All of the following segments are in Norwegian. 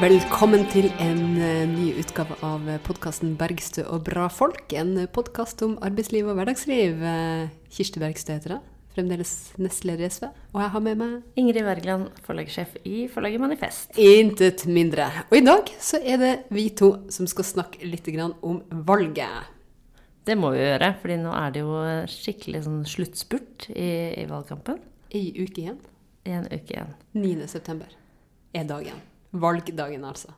Og velkommen til en eh, ny utgave av podkasten 'Bergstø og bra folk'. En podkast om arbeidsliv og hverdagsliv. Eh, Kirsti Bergstø heter jeg. Fremdeles nestleder i SV. Og jeg har med meg Ingrid Wergeland, forlagssjef i forlaget Manifest. intet mindre. Og i dag så er det vi to som skal snakke litt om valget. Det må vi gjøre, fordi nå er det jo skikkelig sånn sluttspurt i, i valgkampen. Ei uke igjen. I en uke igjen. 9. september er dagen. Valgdagen, altså.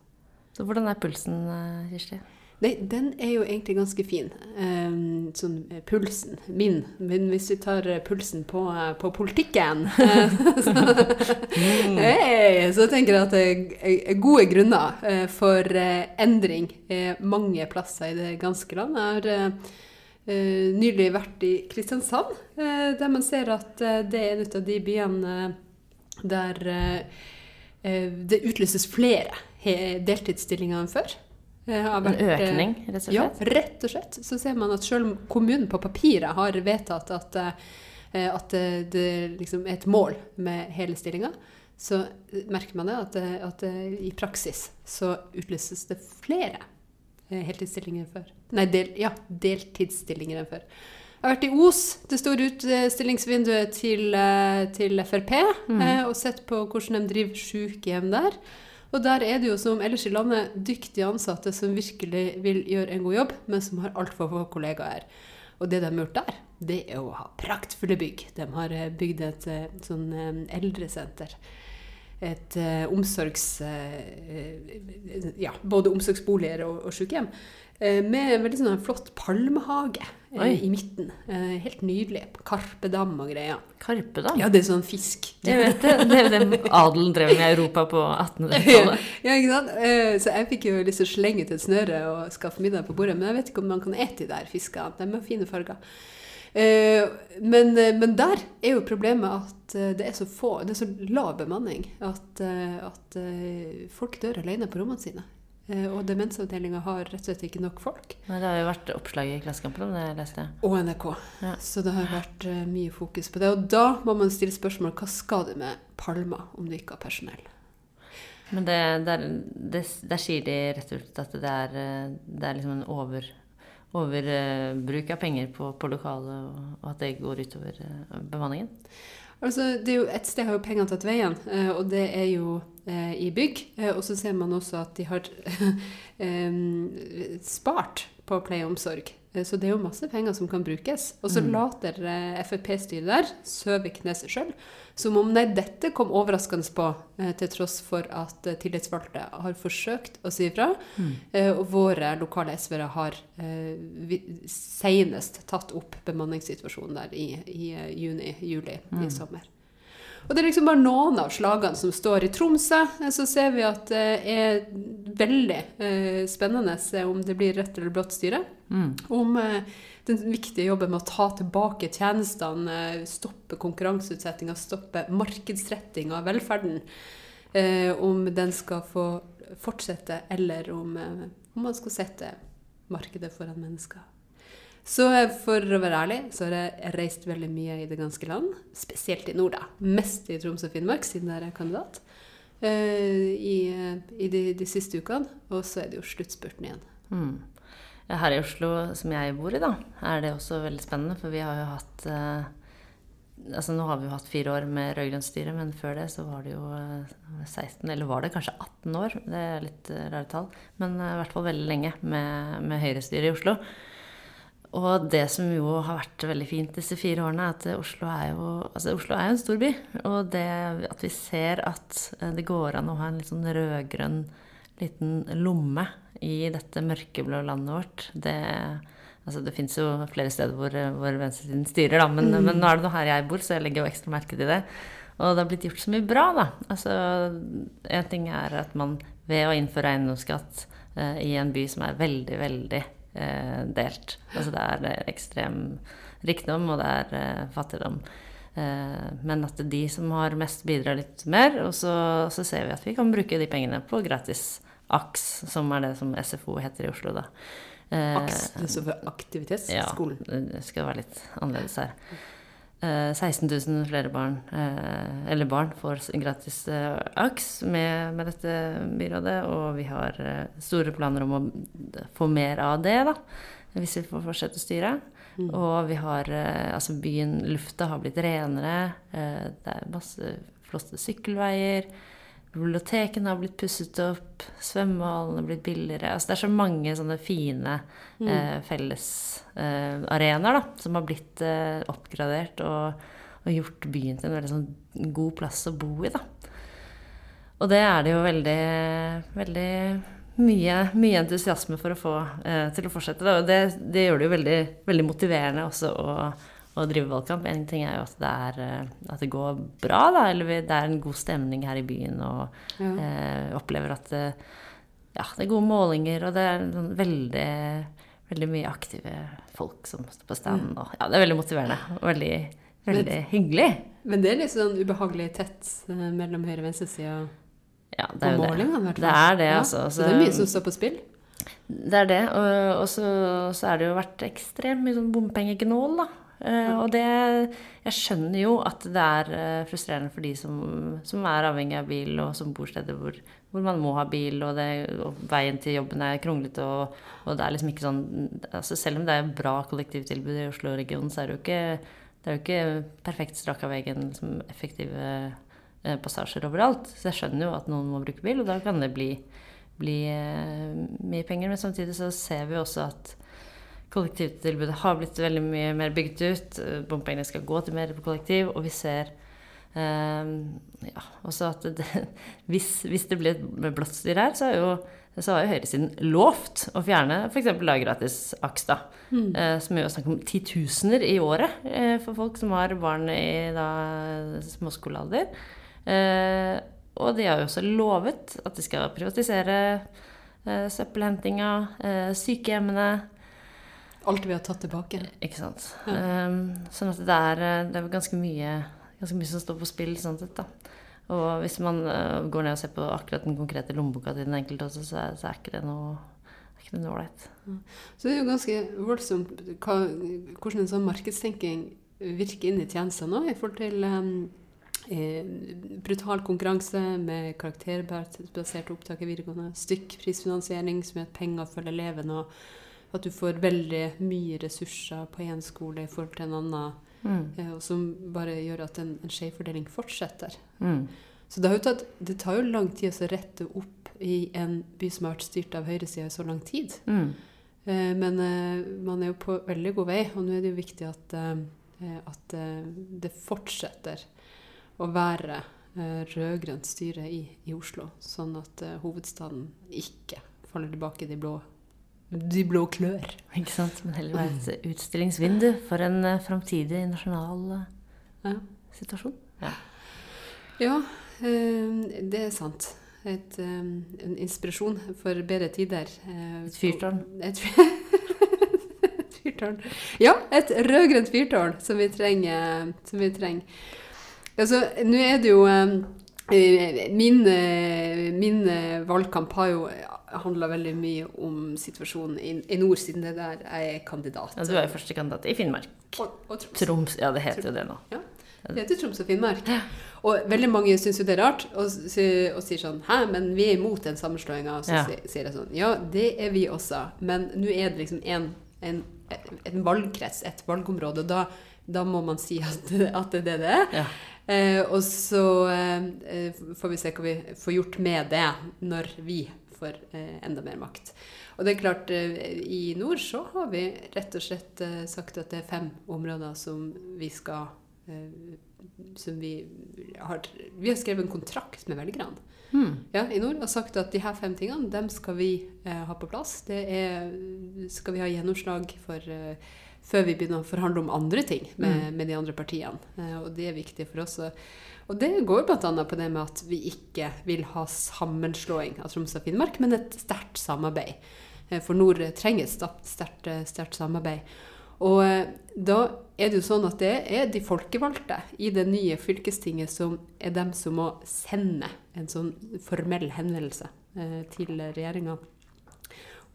Så hvordan er pulsen, eh, Kirsti? Nei, den er jo egentlig ganske fin. Um, sånn eh, pulsen min. Men hvis vi tar eh, pulsen på, på politikken så, hey, så tenker jeg at det er- gode grunner for endring mange plasser i det ganske land. Jeg har nylig vært i Kristiansand, der man ser at det er en av de byene der det utlyses flere deltidsstillinger enn før. Eh, har En eh, økning, rett og slett? ja, rett og slett. Så ser man at selv om kommunen på papiret har vedtatt at, eh, at det, liksom er et mål med hele stillinga, så merker man det at, at i praksis så utlyses det flere eh, heltidsstillinger enn før. Nei, del, ja, deltidsstillinger enn før. Jeg har vært i Os, det store utstillingsvinduet til, eh, til Frp, eh, og sett på hvordan de driver sykehjem der. Og der er det jo som ellers i landet dyktige ansatte som virkelig vil gjøre en god jobb, men som har altfor få kollegaer. Og det de har gjort der, det er å ha praktfulle bygg. De har eh, bygd et sånn eldresenter. Et eh, omsorgs... eh, ja, både omsorgsboliger og, og sykehjem. eh, med en veldig sånn flott palmehage eh, Oi. i midten. Eh, helt nydelig. Karpedam og greier. Karpedam? Ja, det er sånn fisk. Jeg vet det. Det er jo det adelen drev med i Europa på 1800-tallet. Ja, ikke sant? Eh, Så jeg fikk jo lyst til å slenge ut et snøre og skaffe middag på bordet, men jeg vet ikke om man kan ete de der fiskene. De har fine farger. Eh, Men, eh, men der er jo problemet at eh, det er så få, det er så lav bemanning at, at folk dør alene på rommene sine. Og demensavdelinga har rett og slett ikke nok folk. Nei, det har jo vært oppslag i Klassekampen om det, jeg leste. Og NRK. Ja. Så det har vært mye fokus på det. Og da må man stille spørsmål hva skal du med Palma om du ikke har personell? Men det, der, det, der sier de rett og slett at det er, det er liksom en over, overbruk av penger på, på lokalet, og, og at det går utover eh, bemanningen. Altså, jo Et sted har jo pengene tatt veien, eh, og det er jo eh, i bygg. Eh, Og så ser man også at de har eh, spart på pleie og omsorg. Eh, Så det er jo masse penger som kan brukes. Og så later eh, Frp-styret der, Søviknes sjøl, som om nei, dette kom overraskende på, eh, til tross for at tillitsvalgte har forsøkt å si ifra. Mm. Og våre lokale SV-ere har senest tatt opp bemanningssituasjonen der i, i juni-juli i sommer. Og det er liksom bare noen av slagene som står i Tromsø. Eh, Så ser vi at det er veldig eh, spennende se om det blir rødt eller blått styre. Om eh, den viktige jobben med å ta tilbake tjenestene, stoppe konkurranseutsettinga, stoppe markedsretting av velferden. Om den skal få fortsette, eller om, om man skal sette markedet foran mennesker. Så eh, for å være ærlig, så har jeg reist veldig mye i det ganske land. Spesielt i nord, da. Mest i Troms og Finnmark, siden jeg er kandidat. eh, I, eh, i de, de siste ukene. Og så er det jo sluttspurten igjen. Mm. Her i Oslo, som jeg bor i, da, er det også veldig spennende. For vi har jo hatt Altså nå har vi jo hatt fire år med rød-grønt styre, men før det så var det jo eh, 16, eller var det kanskje 18 år? Det er litt rare tall. Men i hvert fall veldig lenge med, med høyrestyre i Oslo. Og det som jo har vært veldig fint disse fire årene, er at Oslo er jo altså Oslo er jo en stor by. Og det at vi ser at eh, det går an å ha en litt sånn rød-grønn liten lomme i dette mørkeblå landet vårt, det Altså, det fins jo flere steder hvor, hvor venstresiden styrer, da, men, men nå er det nå her jeg bor, så jeg legger jo ekstra merke til det. Og det har blitt gjort så mye bra, da. Altså, en ting er at man ved å innføre eiendomsskatt eh, i en by som er veldig, veldig eh, delt Altså det er eh, ekstrem rikdom, og det er eh, fattigdom. Eh, men at de som har mest, bidrar litt mer. Og så, så ser vi at vi kan bruke de pengene på gratis AKS, som er det som SFO heter i Oslo, da. Eh, AKS, det står for Aktivitetsskolen. ja, det skal være litt annerledes her. Eh, 16 000 flere barn, eh, eller barn får gratis eh, AKS med, med dette byrådet, og vi har eh, store planer om å få mer av det, da, hvis vi får fortsette å styre. Og vi har eh, Altså, byen, lufta har blitt renere, eh, det er masse flotte sykkelveier. Bibliotekene har blitt pusset opp, svømmehallene har blitt billigere. Altså, det er så mange sånne fine eh, fellesarenaer eh, som har blitt eh, oppgradert og, og gjort byen til en veldig sånn god plass å bo i. Da. Og det er det jo veldig, veldig mye, mye entusiasme for å få eh, til å fortsette. Da. Og det, det gjør det jo veldig, veldig motiverende også å, å drive valgkamp. En ting er jo at det, er, eh, at det går bra, da, eller det er en god stemning her i byen. og Ja. eh, opplever at det, ja, det er gode målinger, og det er sånn veldig, veldig mye aktive folk som står på stand. Og, ja, det er veldig motiverende og veldig, veldig hyggelig. Men det er litt sånn ubehagelig tett eh, mellom høyre- og venstresida Ja, det på er målingene, i hvert fall. Det er det, Ja, altså. Så det er mye som står på spill. Det er det. Og, og så, så er det jo vært ekstremt mye sånn bompengegnål, da. Eh, og det Jeg skjønner jo at det er eh, frustrerende for de som, som er avhengig av bil, og som bor steder hvor, hvor man må ha bil, og, det, og veien til jobben er kronglete, og, og det er liksom ikke sånn altså Selv om det er bra kollektivtilbud i Oslo-regionen, så er det jo ikke det jo ikke perfekt strak av veien som effektive eh, passasjer overalt. Så jeg skjønner jo at noen må bruke bil, og da kan det bli, bli mye penger. Men samtidig så ser vi også at kollektivtilbudet har blitt veldig mye mer bygd ut. Bompengene skal gå til mer på kollektiv, og vi ser eh, ja, også at det, hvis, hvis det blir et blått styre her, så har jo så har jo høyresiden lovt å fjerne f.eks. gratis AKS, da. Eh, som jo er snakk om titusener i året eh, for folk som har barn i da, småskolealder. Eh, og de har jo også lovet at de skal privatisere søppelhentinga, eh, sykehjemmene. Alt vi har tatt tilbake. Ikke sant. Um, sånn at det er, eh, det er ganske mye, ganske mye som står på spill sånn sett, da. Og hvis man uh, går ned og ser på akkurat den konkrete lommeboka til den enkelte også, så så er ikke det noe ikke det noe ålreit. Så det er jo ganske voldsomt hva, hvordan en sånn markedstenking virker inn i tjenestene nå, i forhold til um, brutal konkurranse med karakterbasert opptak i videregående, stykkprisfinansiering som gjør at penger følger eleven, og at du får veldig mye ressurser på én skole i forhold til en annen, Mm. eh, og som bare gjør at en, en skjevfordeling fortsetter. Mm. Så det, tatt, det tar jo lang tid å rette opp i en by som har vært styrt av høyresida i så lang tid. Mm. Eh, men eh, man er jo på veldig god vei, og nå er det jo viktig at, eh, at eh, det fortsetter å være eh, rød-grønt styre i, i Oslo, sånn at eh, hovedstaden ikke faller tilbake i de blå, de blå klør. Ikke sant? Men heller være et utstillingsvindu for en uh, framtidig nasjonal eh, Ja, situasjon. Ja. ja eh, det er sant. Et, eh, en inspirasjon for bedre tider. eh, Et fyrtårn. Et, fyrtårn. Ja, et rød-grønt fyrtårn som vi trenger. Som vi trenger. Altså, nå er det jo eh, Min, eh, min eh, valgkamp har jo handla veldig mye om situasjonen i, i nord, siden det er der jeg er kandidat. Ja, du er jo førstekandidat i Finnmark. Og, og Troms. Troms. Ja, det heter jo det nå. Ja. Det heter Troms og Finnmark. Og veldig mange syns jo det er rart, og, og sier sånn Hæ, men vi er imot den sammenslåinga. Så Ja. sier jeg sånn Ja, det er vi også, men nå er det liksom en, en, en valgkrets, et valgområde, og da, da må man si at, at det er det det er. Ja. Eh, og så eh, får vi se hva vi får gjort med det når vi får eh, enda mer makt. Og det er klart, eh, i nord så har vi rett og slett eh, sagt at det er fem områder som vi skal som vi har Vi har skrevet en kontrakt med velgerne mm. ja, i nord og sagt at de her fem tingene dem skal vi eh, ha på plass. Det er, skal vi ha gjennomslag for eh, før vi begynner å forhandle om andre ting med, med de andre partiene. Eh, og det er viktig for oss. Og, og det går bl.a. på det med at vi ikke vil ha sammenslåing av Troms og Finnmark, men et sterkt samarbeid. Eh, for nord trenger et sta- sterkt, eh, sterkt samarbeid. Og eh, da er det jo sånn at det er de folkevalgte i det nye fylkestinget som er dem som må sende en sånn formell henvendelse til regjeringa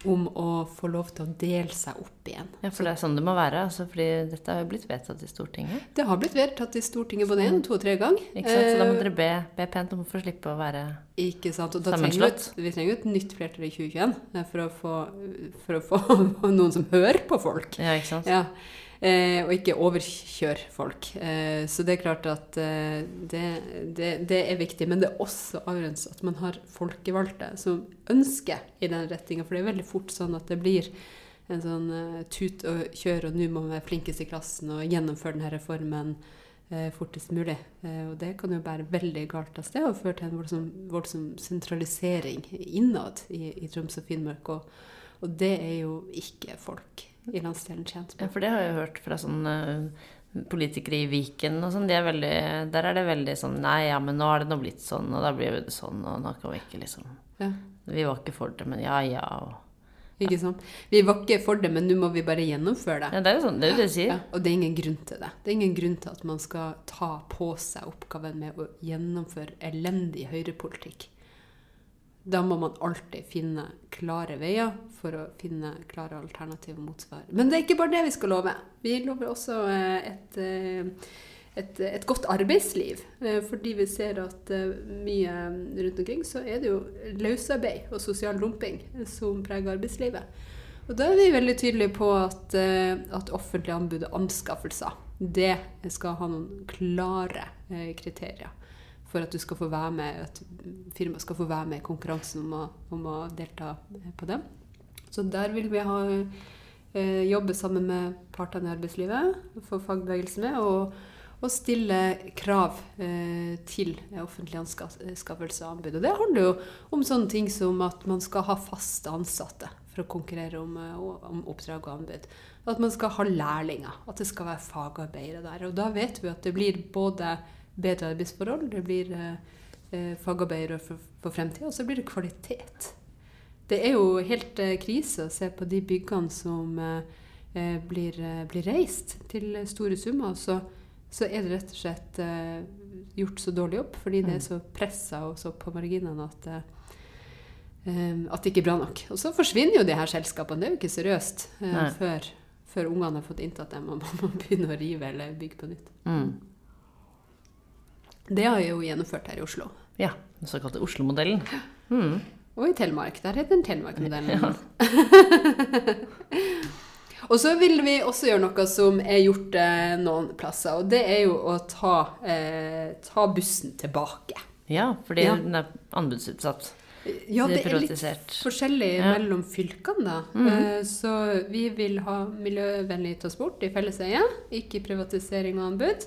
om å få lov til å dele seg opp igjen. Ja, for det er sånn det må være. Altså, fordi dette har jo blitt vedtatt i Stortinget. Det har blitt vedtatt i Stortinget både én, to og tre ganger. Ikke sant? Så da må Eh, dere be, be pent om å få slippe å være Ikke sant? Og da trenger vi, vi trenger jo et nytt flertall i 2021 eh, for å få, for å få noen som hører på folk. Ja, ikke sant? Ja. Eh, og ikke overkjøre folk. Eh, så det er klart at eh, det, det, det er viktig. Men det er også avgjørende at man har folkevalgte som ønsker i den retninga. For det er veldig fort sånn at det blir en sånn eh, tut og kjør, og nå må man være flinkest i klassen og gjennomføre denne reformen eh, fortest mulig. Eh, og det kan jo bære veldig galt av sted og føre til en voldsom, voldsom sentralisering innad i, i Troms og Finnmark. Og, og det er jo ikke folk i landsdelen tjent Ja, for det har jeg hørt fra sånne eh, politikere i Viken og sånn. De er veldig, der er det veldig sånn Nei, ja, men nå har det nå blitt sånn, og da blir det sånn, og nå kan vi ikke liksom Ja. Vi var ikke for det, men ja, ja. Og, Ikke sant? Vi var ikke for det, men nå må vi bare gjennomføre det. ja, det er jo sånn, det er jo det de sier. Ja, og det er ingen grunn til det. Det er ingen grunn til at man skal ta på seg oppgaven med å gjennomføre elendig høyrepolitikk. Da må man alltid finne klare veier for å finne klare alternative motsvar. Men det er ikke bare det vi skal love. Vi lover også eh, et, eh, et, et godt arbeidsliv. Eh, Fordi vi ser at mye rundt omkring så er det jo løsarbeid og sosial dumping som preger arbeidslivet. Og da er vi veldig tydelige på at, at offentlige anbud og anskaffelser det skal ha noen klare kriterier for at du skal få være med, at firmaet skal få være med i konkurransen om å, om å delta på dem. Så der vil vi ha eh, jobbe sammen med partene i arbeidslivet, få fagbevegelsen med, og, og stille krav eh, til offentlige anskaffelser og anbud. Og det handler jo om sånne ting som at man skal ha faste ansatte for å konkurrere om, eh, om oppdrag og anbud. At man skal ha lærlinger, at det skal være fagarbeidere der. Og da vet vi at det blir både bedre arbeidsforhold, det blir eh, eh, fagarbeidere for, for fremtida, og så blir det kvalitet. Det er jo helt eh, krise å se på de byggene som eh, eh, blir, eh, blir reist til store summer. Så, så er det rett og slett gjort så dårlig jobb fordi det er så pressa og så på marginene at at det ikke er bra nok. Og så forsvinner jo de her selskapene. Det er jo ikke seriøst før, før ungene har fått inntatt dem og man må begynne å rive eller bygge på nytt. Mm. Det har jeg jo gjennomført her i Oslo. Ja, den såkalte Oslo-modellen. Mm. Og i Telemark. Der heter den Telemark-modellen. og så vil vi også gjøre noe som er gjort eh, noen plasser, og det er jo å ta, eh, ta bussen tilbake. Ja, fordi Ja. den er anbudsutsatt. Ja, Det er er litt forskjellig Ja. mellom fylkene, da. Mm -hmm. Så vi vil ha miljøvennlig transport i felleseie, ikke privatisering og anbud.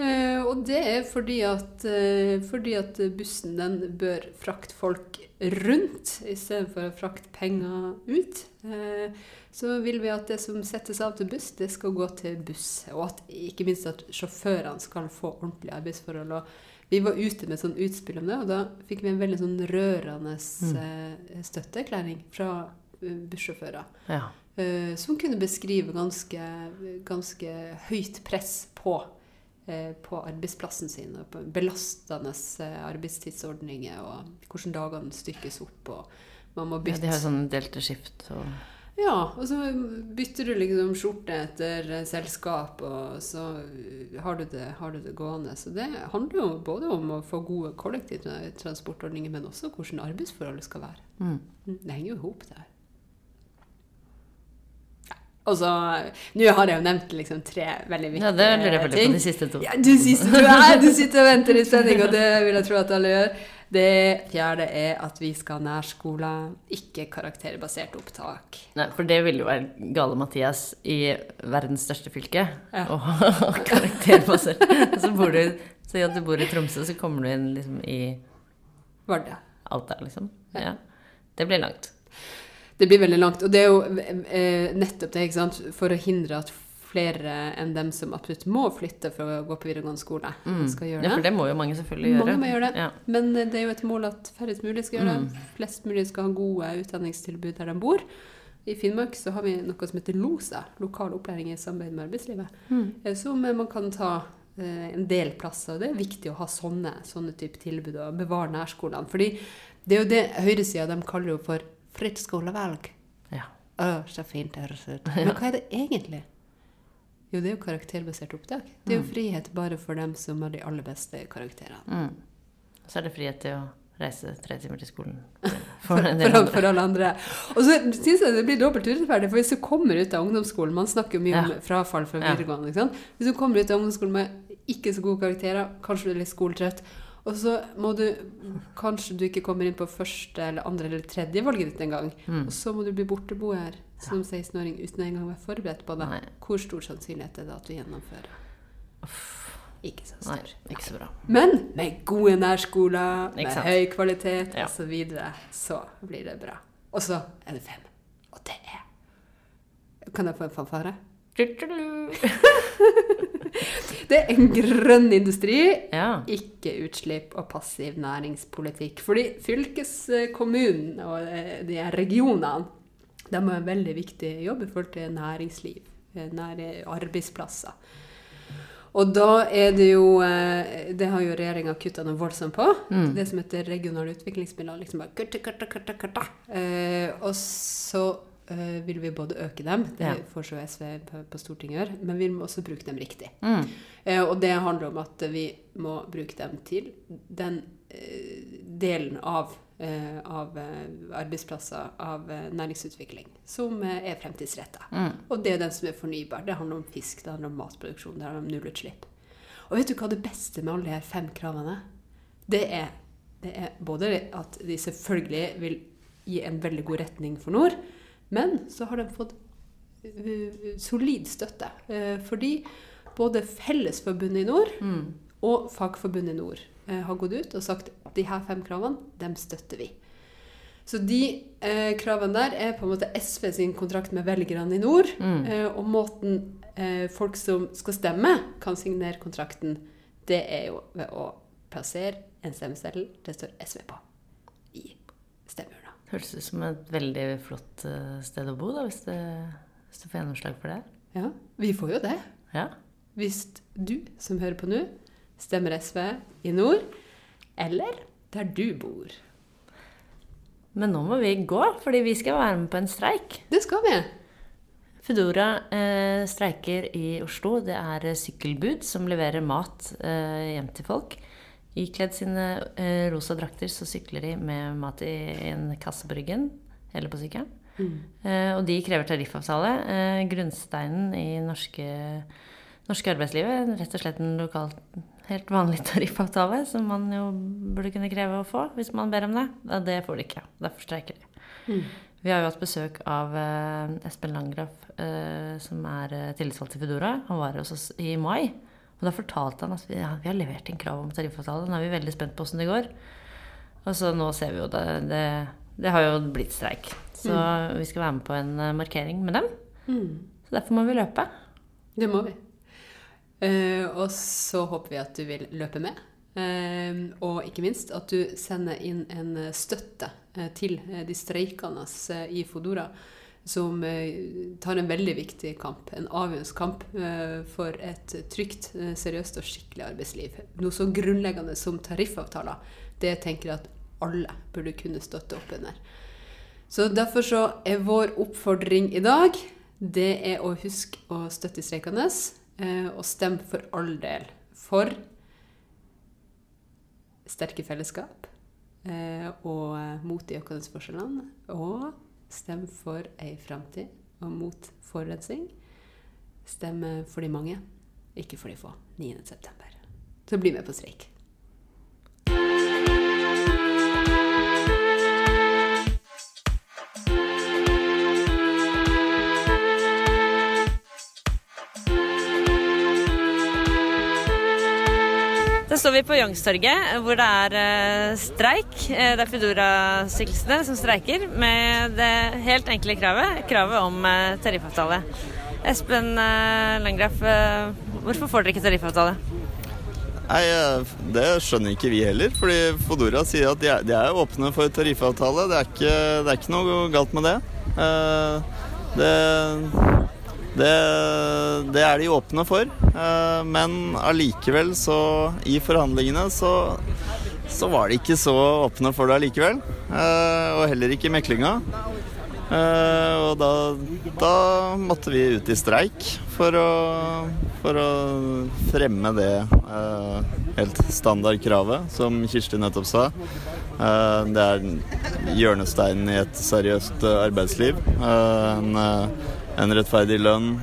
Eh, Og det er fordi at, eh, fordi at bussen den bør frakte folk rundt istedenfor å frakte penger ut. Eh, Så vil vi at det som settes av til buss, det skal gå til buss. Og at, ikke minst at sjåførene skal få ordentlige arbeidsforhold. Og vi var ute med et sånn utspill om det, og da fikk vi en veldig sånn rørende eh, støtteerklæring fra bussjåfører. Ja. som kunne beskrive ganske, ganske høyt press på, på arbeidsplassen sin. Og på belastende eh, arbeidstidsordninger, og hvordan dagene stykkes opp. og man må bytte ja, de har sånn delte skift og ja, og så bytter du liksom skjorte etter eh, selskap, og så eh, har du det, har du det gående. Så det handler jo både om å få gode kollektivtransportordninger, men også hvordan arbeidsforholdet skal være. mm. Mm, Det henger jo i hop, det her. Ja, Og så Nå har jeg jo nevnt liksom tre veldig viktige ting. Ja, det lurer jeg veldig på de siste to. Ja, du, sitter, du, er, du sitter og venter i spenning, og det vil jeg tro at alle gjør. Det fjerde er at vi skal ha nærskole, ikke karakterbasert opptak. Nei, for det ville jo være gale Mathias i verdens største fylke. Ja. Og karakterbasert. så bor du Si at du bor i Tromsø, så kommer du inn liksom i Vardø. Alta, liksom. Ja. Det blir langt. Det blir veldig langt. Og det er jo eh, nettopp det, ikke sant, for å hindre at flere enn dem som absolutt må flytte for å gå på videregående skole, skal gjøre det. Ja, for det. må jo mange selvfølgelig gjøre. Mange må gjøre det. Ja. Men eh, det er jo et mål at færrest mulig skal gjøre Mm. det. Flest mulig skal ha gode utdanningstilbud der de bor. I Finnmark så har vi noe som heter LOSA, lokal opplæring i samarbeid med arbeidslivet, Mm. eh, som man kan ta en del plasser. Det er viktig å ha sånne, sånne type tilbud og bevare nærskolene. Fordi det er jo det høyresida de kaller jo for fritt skolevalg. Å, så fint det høres ut. Men hva er det egentlig? Jo, det er jo karakterbasert opptak. Det er jo frihet bare for dem som har de aller beste karakterene. Mm. Så er det frihet til å reise tre timer til skolen. For, For for, for alle andre. Og så syns jeg det blir dobbelt urettferdig, for hvis du kommer ut av ungdomsskolen Man snakker jo mye om frafall fra videregående. ikke sant? Hvis du kommer ut av ungdomsskolen med ikke så gode karakterer, kanskje du er litt skoletrøtt, og så må du Kanskje du ikke kommer inn på første eller andre eller tredje valget ditt engang. Mm. Og så må du bli borteboer som 16-åring uten engang å være forberedt på det. Nei. Hvor stor sannsynlighet er det at du gjennomfører? Ikke så Nei, ikke så bra. Men med gode nærskoler, med høy kvalitet Ja. og så videre, så blir det bra. Og så er det fem. Og det er Kan jeg få en fanfare? Det er en grønn industri, Ja. ikke utslipp og passiv næringspolitikk. Fordi fylkeskommunen og eh, de regionene de har en veldig viktig jobb i forhold til næringsliv, eh, nære arbeidsplasser. Og da er det jo eh, Det har jo regjeringa kutta noe voldsomt på. Mm. Det som heter regionale utviklingsmidler. Liksom bare kutta, kutta, kutta, kutta. Eh, og så eh, vil vi både øke dem, det Ja. foreslår SV på, på Stortinget gjør, men vi må også bruke dem riktig. Mm. Eh, og det handler om at vi må bruke dem til den eh, delen av, eh, av arbeidsplasser, av næringsutvikling, som er fremtidsretta. Mm. Og det er den som er fornybar. Det handler om fisk, det handler om matproduksjon, det handler om nullutslipp. Og vet du hva det beste med alle de her fem kravene? Det er, det er både at de selvfølgelig vil gi en veldig god retning for nord, men så har de fått uh, solid støtte. Eh, fordi både Fellesforbundet i nord Mm. og Fagforbundet i nord eh, har gått ut og sagt at de her fem kravene, dem støtter vi. Så de eh, kravene der er på en måte SV sin kontrakt med velgerne i nord. Mm. Eh, og måten eh, folk som skal stemme, kan signere kontrakten, det er jo ved å plassere en stemmeseddel det står SV på. Høres ut som et veldig flott eh, sted å bo, da, hvis det, hvis du får gjennomslag for det. Ja, vi får jo det. Ja. Hvis du som hører på nå, stemmer SV i nord, eller der du bor. Men nå må vi gå, fordi vi skal være med på en streik. Det skal vi. Foodora eh, streiker i Oslo. Det er eh, sykkelbud som leverer mat eh, hjem til folk. Ikledd sine eh, rosa drakter så sykler de med mat i en kasse på ryggen eller på sykkelen. Eh, og de krever tariffavtale. Eh, grunnsteinen i norske, norske arbeidslivet. Rett og slett en lokal, helt vanlig tariffavtale som man jo burde kunne kreve å få hvis man ber om det. Ja, det får de ikke. Derfor streiker de. Vi har jo hatt besøk av eh, Espen Landgraf, eh, som er eh, tillitsvalgt i Foodora. Han var hos oss i mai. Og da fortalte han at vi, ja, vi har levert inn krav om tariffavtale. Nå er vi veldig spent på åssen det går. Og så nå ser vi jo det, det Det har jo blitt streik. Så vi skal være med på en eh, markering med dem. Så derfor må vi løpe. Det må vi. Uh, og så håper vi at du vil løpe med. Uh, og ikke minst at du sender inn en støtte til de streikende i Fodora, som eh, tar en veldig viktig kamp, en avgjørende kamp, eh, for et trygt, eh, seriøst og skikkelig arbeidsliv. Noe så grunnleggende som tariffavtaler. Det tenker jeg at alle burde kunne støtte opp under. Så derfor så er vår oppfordring i dag det er å huske å støtte de streikende, og stemme for all del for sterke fellesskap og mot de økende forskjellene. Og stem for ei framtid og mot forurensning. Stem for de mange, ikke for de få. 9.9. Så bli med på streik. Da står vi på Youngstorget, hvor det er eh, streik. Eh, det er Foodora-syklistene som streiker med det helt enkle kravet, kravet om eh, tariffavtale. Espen eh, hvorfor får dere ikke tariffavtale? Nei, Det skjønner ikke vi heller. fordi Fodora sier at de er, de er åpne for tariffavtale. Det er, ikke, det er ikke noe galt med det. Det, det, det er de åpne for. Eh, Men allikevel, så I forhandlingene så, så var de ikke så åpne for det allikevel. Eh, Og heller ikke i meklinga. Eh, og da, da, måtte vi ut i streik for å, for å fremme det helt standard kravet, som Kirsti nettopp sa. Det er hjørnesteinen i et seriøst arbeidsliv. En, en, rettferdig lønn,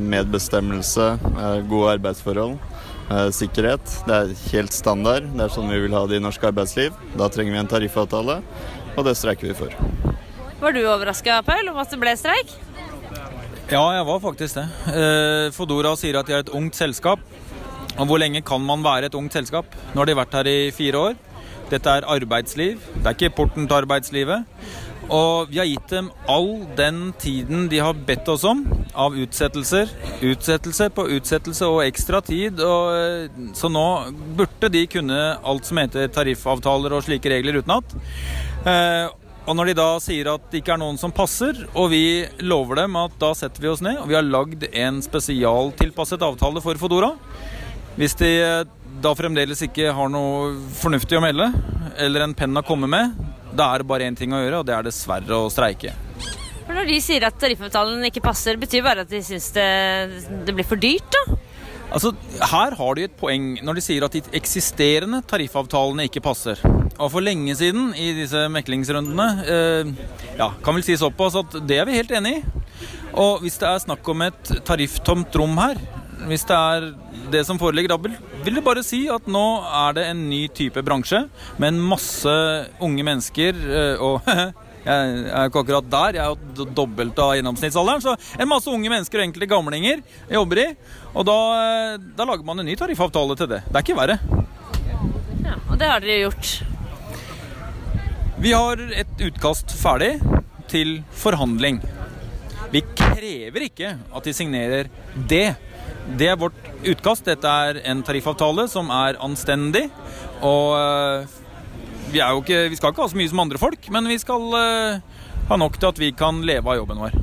medbestemmelse, gode arbeidsforhold. Sikkerhet. Det er helt standard. Det er sånn vi vil ha det i norsk arbeidsliv. Da trenger vi en tariffavtale, og det streiker vi for. Var du overraska, Paul, om at det ble streik? Ja, jeg var faktisk det. Eh, Fodora sier at de er et ungt selskap. Og hvor lenge kan man være et ungt selskap? Nå har de vært her i fire år. Dette er arbeidsliv. Det er ikke porten til arbeidslivet. Og vi har gitt dem all den tiden de har bedt oss om av utsettelser. Utsettelse på utsettelse og ekstra tid. Og, eh, så nå burde de kunne alt som heter tariffavtaler og slike regler utenat. Eh, og når de da sier at det ikke er noen som passer, og vi lover dem at da setter vi oss ned, og vi har lagd en spesialtilpasset avtale for Fodora Hvis de da fremdeles ikke har noe fornuftig å melde, eller en penn å komme med, da er det bare én ting å gjøre, og det er dessverre å streike. For Når de sier at tariffavtalen ikke passer, betyr det bare at de syns det, det blir for dyrt, da? Altså, Her har de et poeng når de sier at de eksisterende tariffavtalene ikke passer. Og for lenge siden i disse meklingsrundene eh, ja, kan vel si såpass at det er vi helt enig i. Og hvis det er snakk om et tarifftomt rom her, hvis det er det som foreligger, da vil det bare si at nå er det en ny type bransje med en masse unge mennesker eh, og Jeg er ikke akkurat der. Jeg er jo dobbelt av gjennomsnittsalderen. Så en masse unge mennesker og enkelte gamlinger jeg jobber i. Og da, da, lager man en ny tariffavtale til det. Det er ikke verre. Ja, Og det har dere gjort? Vi har et utkast ferdig til forhandling. Vi krever ikke at de signerer det. Det er vårt utkast. Dette er en tariffavtale som er anstendig. Og vi, ikke, vi, skal ikke ha så mye som andre folk, men vi skal uh, ha nok til at vi kan leve av jobben vår.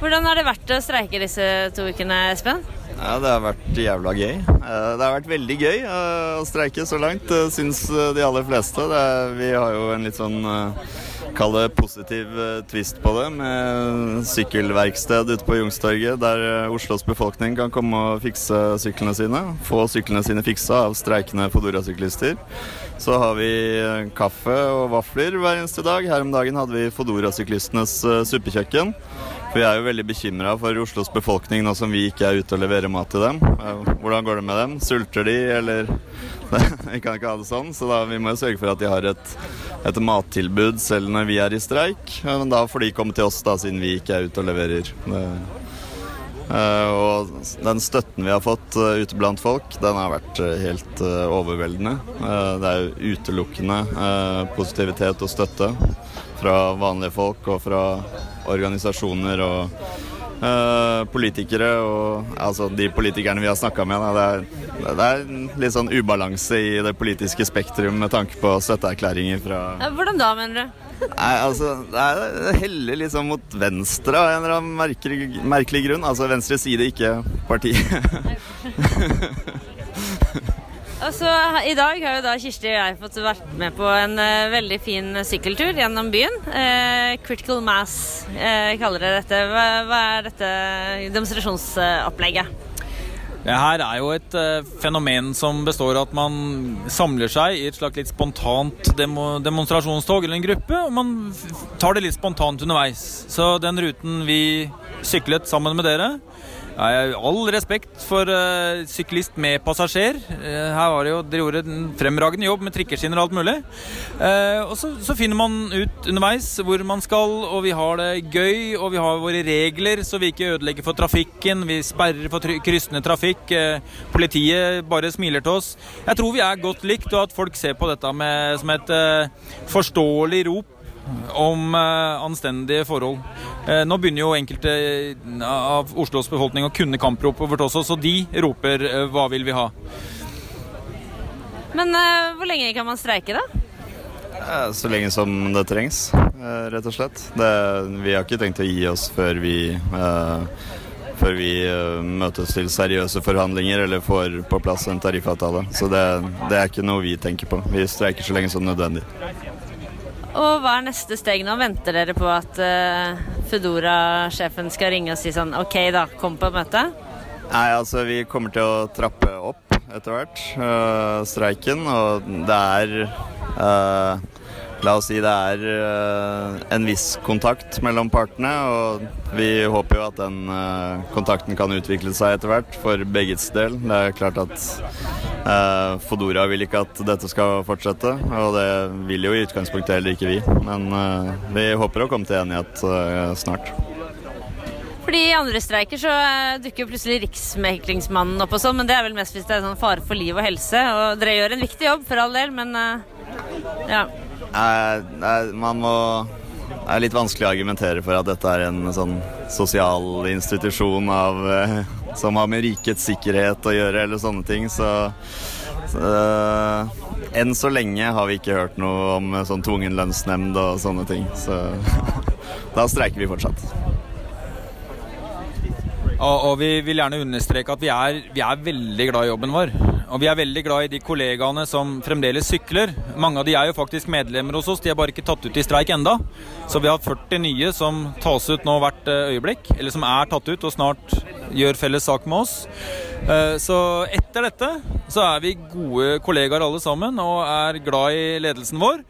Hvordan har det vært å streike disse to ukene, Espen? Ja, Det har vært jævla gøy. Eh, det har vært veldig gøy eh, å streike så langt, syns de aller fleste. Er, vi har jo en litt sånn Kall det positiv twist på det, med sykkelverksted ute på Youngstorget, der Oslos befolkning kan komme og fikse syklene sine. Få syklene sine fiksa av streikende Fodora-syklister. Så har vi eh, kaffe og vafler hver eneste dag. Her om dagen hadde vi Fodora-syklistenes suppekjøkken. For vi er jo veldig bekymra for Oslos befolkning nå som vi ikke er ute og leverer mat til dem. Hvordan går det med dem? Sulter de, eller Vi kan ikke ha det sånn, så da vi må sørge for at de har et, et mattilbud selv når vi er i streik. Men da får de komme til oss, da, siden vi ikke er ute og leverer. Eh, og den støtten vi har fått eh, ute blant folk, den har vært eh, helt overveldende. Det er utelukkende positivitet og støtte fra vanlige folk og fra organisasjoner og politikere og altså de politikerne vi har snakka med. Det er, det er litt sånn ubalanse i det politiske spektrum med tanke på støtteerklæringer fra Hvordan da, mener du? Nei, altså, Det heller liksom mot venstre av en eller annen merkelig, merkelig grunn. Altså venstre side, ikke parti. altså, I dag har jo da Kirsti og jeg fått vært med på en uh, veldig fin sykkeltur gjennom byen. Uh, Critical Mass uh, kaller dere dette. Hva, hva er dette demonstrasjonsopplegget? Det her er jo et fenomen som består av at man samler seg i et slags litt spontant demo demonstrasjonstog eller en gruppe, og man tar det litt spontant underveis. Så den ruten vi syklet sammen med dere, har all respekt for uh, syklist med passasjer. Uh, her var det jo, Dere gjorde en fremragende jobb med trikkeskinner og alt mulig. Uh, og så, så, finner man ut underveis hvor man skal, og vi har det gøy. Og vi har våre regler, så vi ikke ødelegger for trafikken. Vi sperrer for kryssende trafikk. politiet bare smiler til oss. Jeg tror vi er godt likt, og at folk ser på dette med, som et forståelig rop om uh, anstendige forhold. Uh, nå begynner jo enkelte eh, av Oslos befolkning å kunne kamprop vårt også, så de roper 'hva vil vi ha'? Men hvor lenge kan man streike, da? Så lenge som det trengs, rett og slett. Det, vi har ikke tenkt å gi oss før vi før vi møtes til seriøse forhandlinger eller får på plass en tariffavtale. Så det, det er ikke noe vi tenker på. Vi streiker så lenge som nødvendig. Og hva er neste steg nå? Venter dere på at uh, Foodora-sjefen skal ringe og si sånn OK, da, kom på møte? Nei, altså vi kommer til å trappe opp etter hvert, uh, streiken. Og det er uh, La oss si det er uh, en viss kontakt mellom partene, og vi håper jo at den uh, kontakten kan utvikle seg etter hvert for begges del. Det er klart at uh, Fodora vil ikke at dette skal fortsette, og det vil jo i utgangspunktet heller ikke vi. Men vi håper å komme til enighet snart. Fordi I andre streiker så dukker plutselig Riksmeklingsmannen opp og sånn, men det er vel mest hvis det er sånn fare for liv og helse. Og dere gjør en viktig jobb, for all del, men ja. Man må Det er litt vanskelig å argumentere for at dette er en sånn sosial institusjon av, eh, som har med rikets sikkerhet å gjøre, eller sånne ting. Så, så uh, enn så lenge har vi ikke hørt noe om sånn tvungen lønnsnemnd og sånne ting. Så da streiker vi fortsatt. Og, og, vi vil gjerne understreke at vi er, vi er, veldig glad i jobben vår. Og vi er veldig glad i de kollegaene som fremdeles sykler. Mange av de er jo faktisk medlemmer hos oss, de er bare ikke tatt ut i streik enda. Så vi har 40 nye som tas ut nå hvert eh, øyeblikk, eller som er tatt ut og snart gjør felles sak med oss. Eh, så etter dette så er vi gode kollegaer alle sammen og er glad i ledelsen vår.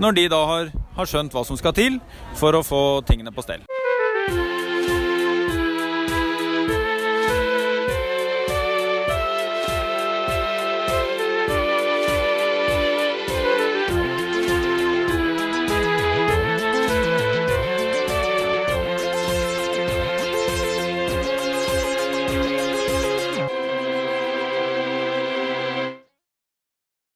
Når de da har, har skjønt hva som skal til for å få tingene på stell.